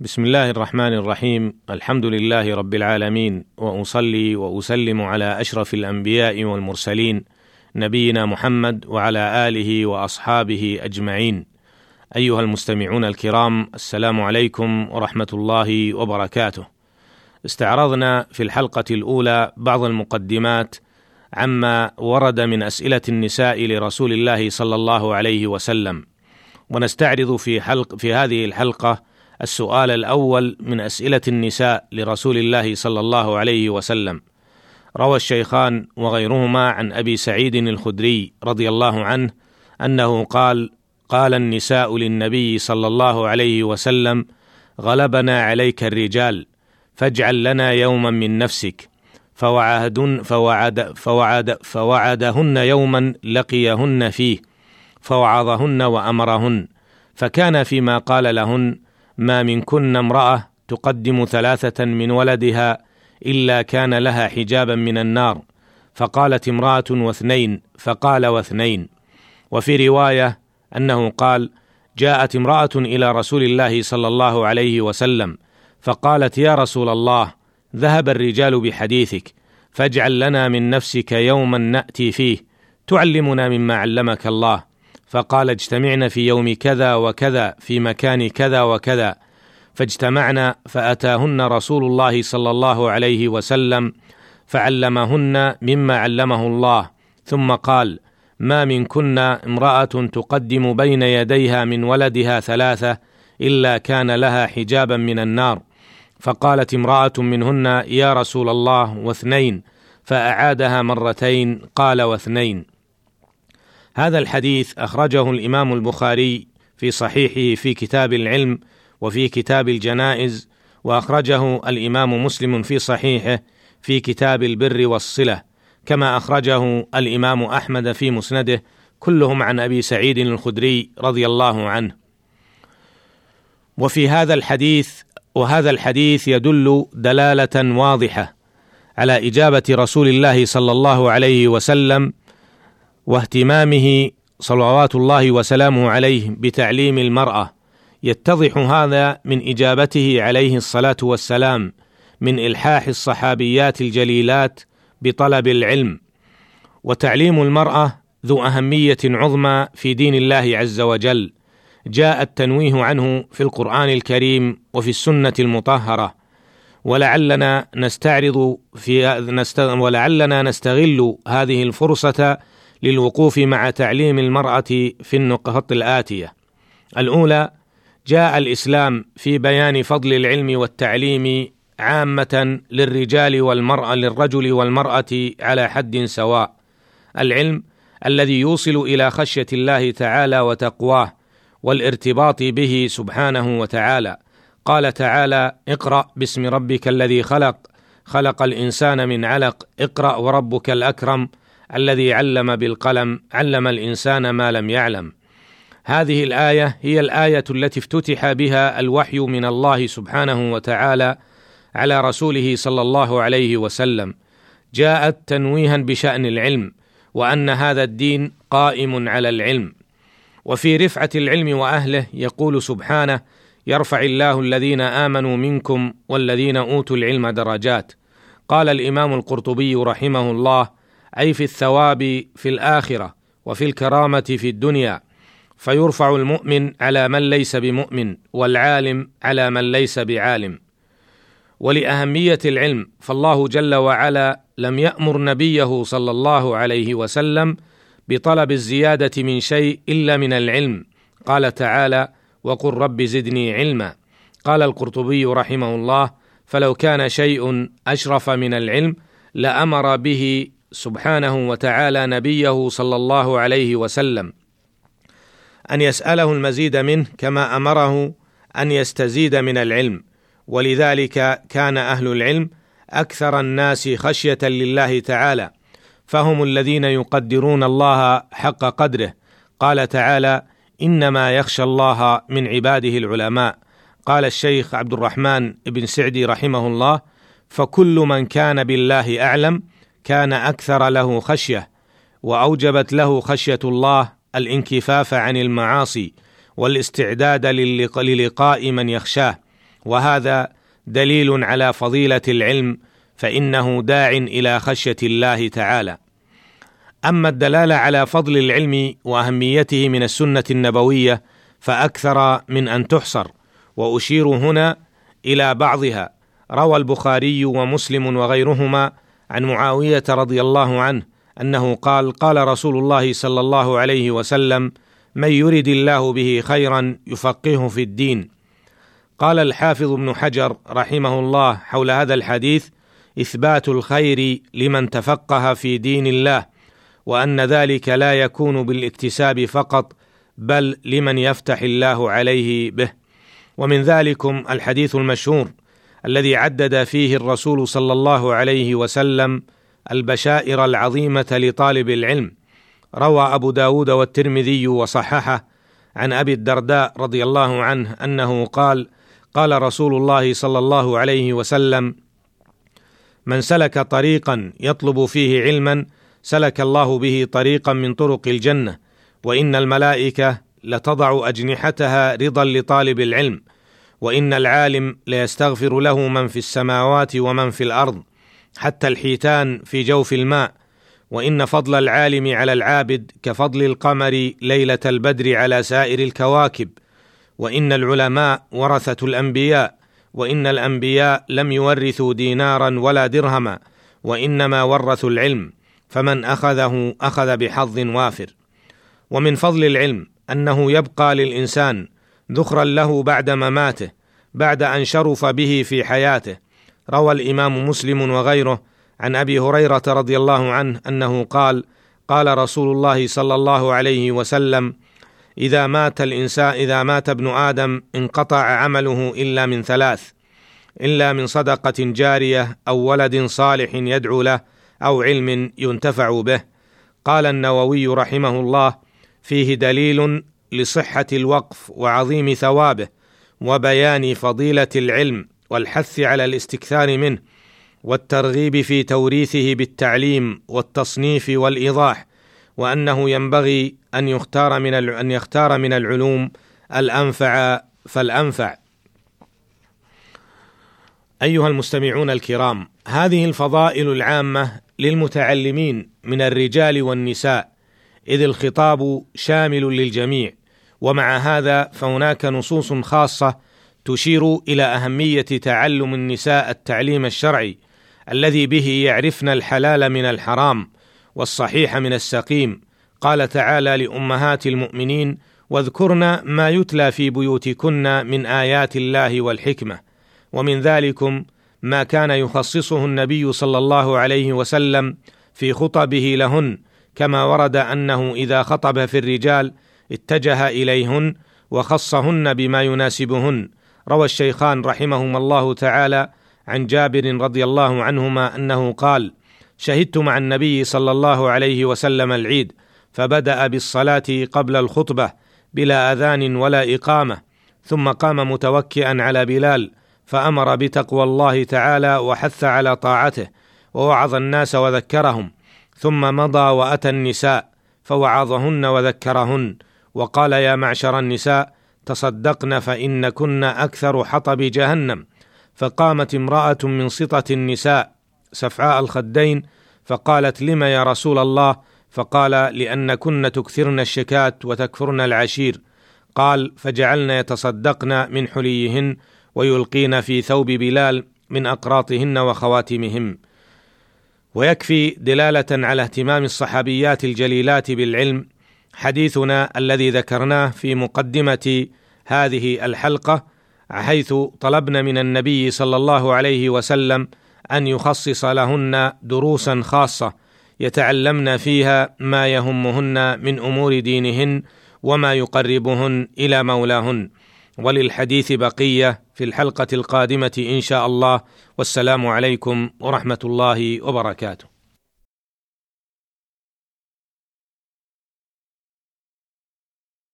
بسم الله الرحمن الرحيم الحمد لله رب العالمين واصلي واسلم على اشرف الانبياء والمرسلين نبينا محمد وعلى اله واصحابه اجمعين ايها المستمعون الكرام السلام عليكم ورحمه الله وبركاته استعرضنا في الحلقة الاولى بعض المقدمات عما ورد من اسئله النساء لرسول الله صلى الله عليه وسلم ونستعرض في حلق في هذه الحلقة السؤال الأول من أسئلة النساء لرسول الله صلى الله عليه وسلم. روى الشيخان وغيرهما عن أبي سعيد الخدري رضي الله عنه أنه قال قال النساء للنبي صلى الله عليه وسلم غلبنا عليك الرجال فاجعل لنا يوما من نفسك فوعدن فوعد فوعد فوعدهن يوما لقيهن فيه فوعظهن وأمرهن فكان فيما قال لهن ما منكن امرأة تقدم ثلاثة من ولدها إلا كان لها حجابا من النار. فقالت امرأة واثنين فقال واثنين. وفي رواية أنه قال جاءت امرأة إلى رسول الله صلى الله عليه وسلم فقالت يا رسول الله ذهب الرجال بحديثك فاجعل لنا من نفسك يوما نأتي فيه تعلمنا مما علمك الله فقال اجتمعنا في يوم كذا وكذا في مكان كذا وكذا. فاجتمعنا فأتاهن رسول الله صلى الله عليه وسلم فعلمهن مما علمه الله. ثم قال ما منكن امرأة تقدم بين يديها من ولدها ثلاثة إلا كان لها حجابا من النار فقالت امرأة منهن يا رسول الله واثنين فأعادها مرتين قال واثنين. هذا الحديث أخرجه الإمام البخاري في صحيحه في كتاب العلم وفي كتاب الجنائز وأخرجه الإمام مسلم في صحيحه في كتاب البر والصلة كما أخرجه الإمام أحمد في مسنده كلهم عن أبي سعيد الخدري رضي الله عنه. وفي هذا الحديث وهذا الحديث يدل دلالة واضحة على إجابة رسول الله صلى الله عليه وسلم واهتمامه صلوات الله وسلامه عليه بتعليم المرأة. يتضح هذا من إجابته عليه الصلاة والسلام من إلحاح الصحابيات الجليلات بطلب العلم. وتعليم المرأة ذو أهمية عظمى في دين الله عز وجل. جاء التنويه عنه في القرآن الكريم وفي السنة المطهرة. ولعلنا نستعرض في ولعلنا نستغل هذه الفرصة للوقوف مع تعليم المرأة في النقط الآتية. الأولى جاء الإسلام في بيان فضل العلم والتعليم عامة للرجال والمرأة للرجل والمرأة على حد سواء. العلم الذي يوصل إلى خشية الله تعالى وتقواه والارتباط به سبحانه وتعالى. قال تعالى: اقرأ باسم ربك الذي خلق، خلق الإنسان من علق، اقرأ وربك الأكرم. الذي علم بالقلم علم الإنسان ما لم يعلم. هذه الآية هي الآية التي افتتح بها الوحي من الله سبحانه وتعالى على رسوله صلى الله عليه وسلم. جاءت تنويها بشأن العلم وأن هذا الدين قائم على العلم. وفي رفعة العلم وأهله يقول سبحانه يرفع الله الذين آمنوا منكم والذين أوتوا العلم درجات قال الإمام القرطبي رحمه الله أي في الثواب في الآخرة وفي الكرامة في الدنيا فيرفع المؤمن على من ليس بمؤمن والعالم على من ليس بعالم. ولأهمية العلم فالله جل وعلا لم يأمر نبيه صلى الله عليه وسلم بطلب الزيادة من شيء إلا من العلم. قال تعالى وقل رب زدني علما قال القرطبي رحمه الله فلو كان شيء أشرف من العلم لأمر به سبحانه وتعالى نبيه صلى الله عليه وسلم أن يسأله المزيد منه كما أمره أن يستزيد من العلم ولذلك كان أهل العلم أكثر الناس خشية لله تعالى فهم الذين يقدرون الله حق قدره. قال تعالى إنما يخشى الله من عباده العلماء. قال الشيخ عبد الرحمن بن سعدي رحمه الله فكل من كان بالله أعلم كان أكثر له خشية وأوجبت له خشية الله الانكفاف عن المعاصي والاستعداد للقاء من يخشاه. وهذا دليل على فضيلة العلم فإنه داع إلى خشية الله تعالى. أما الدلالة على فضل العلم وأهميته من السنة النبوية فأكثر من أن تحصر. وأشير هنا إلى بعضها. روى البخاري ومسلم وغيرهما عن معاوية رضي الله عنه أنه قال قال رسول الله صلى الله عليه وسلم من يرد الله به خيرا يفقهه في الدين. قال الحافظ ابن حجر رحمه الله حول هذا الحديث إثبات الخير لمن تفقه في دين الله وأن ذلك لا يكون بالاكتساب فقط بل لمن يفتح الله عليه به. ومن ذلكم الحديث المشهور. الذي عدد فيه الرسول صلى الله عليه وسلم البشائر العظيمة لطالب العلم. روى أبو داود والترمذي وصححه عن أبي الدرداء رضي الله عنه أنه قال قال رسول الله صلى الله عليه وسلم من سلك طريقا يطلب فيه علما سلك الله به طريقا من طرق الجنة وإن الملائكة لتضع أجنحتها رضا لطالب العلم. وإن العالم ليستغفر له من في السماوات ومن في الأرض حتى الحيتان في جوف الماء. وإن فضل العالم على العابد كفضل القمر ليلة البدر على سائر الكواكب. وإن العلماء ورثة الأنبياء وإن الأنبياء لم يورثوا دينارا ولا درهما وإنما ورثوا العلم فمن أخذه أخذ بحظ وافر. ومن فضل العلم أنه يبقى للإنسان ذخرا له بعد مماته بعد أن شرف به في حياته. روى الإمام مسلم وغيره عن أبي هريرة رضي الله عنه أنه قال قال رسول الله صلى الله عليه وسلم إذا مات الإنسان إذا مات ابن آدم انقطع عمله إلا من ثلاث إلا من صدقة جارية أو ولد صالح يدعو له أو علم ينتفع به. قال النووي رحمه الله فيه دليل لصحة الوقف وعظيم ثوابه وبيان فضيلة العلم والحث على الاستكثار منه والترغيب في توريثه بالتعليم والتصنيف والإيضاح وأنه ينبغي أن يختار من أن يختار من العلوم الأنفع فالأنفع. أيها المستمعون الكرام هذه الفضائل العامة للمتعلمين من الرجال والنساء إذ الخطاب شامل للجميع. ومع هذا فهناك نصوص خاصة تشير إلى أهمية تعلم النساء التعليم الشرعي الذي به يعرفن الحلال من الحرام والصحيح من السقيم. قال تعالى لأمهات المؤمنين واذكرن ما يتلى في بيوتكن من آيات الله والحكمة ومن ذلكم ما كان يخصصه النبي صلى الله عليه وسلم في خطبه لهن كما ورد أنه إذا خطب في الرجال اتجه إليهن وخصهن بما يناسبهن. روى الشيخان رحمهما الله تعالى عن جابر رضي الله عنهما أنه قال شهدت مع النبي صلى الله عليه وسلم العيد فبدأ بالصلاة قبل الخطبة بلا أذان ولا إقامة ثم قام متوكئا على بلال فأمر بتقوى الله تعالى وحث على طاعته ووعظ الناس وذكرهم ثم مضى وأتى النساء فوعظهن وذكرهن وقال يا معشر النساء تصدقن فان كن أكثر حطب جهنم فقامت امرأة من سطة النساء سفعاء الخدين فقالت لم يا رسول الله فقال لأن كن تكثرن الشكات وتكفرن العشير قال فجعلن يتصدقن من حليهن ويلقين في ثوب بلال من أقراطهن وخواتمهم ويكفي دلالة على اهتمام الصحابيات الجليلات بالعلم حديثنا الذي ذكرناه في مقدمة هذه الحلقة حيث طلبنا من النبي صلى الله عليه وسلم أن يخصص لهن دروسا خاصة يتعلمن فيها ما يهمهن من أمور دينهن وما يقربهن إلى مولاهن. وللحديث بقية في الحلقة القادمة إن شاء الله. والسلام عليكم ورحمة الله وبركاته.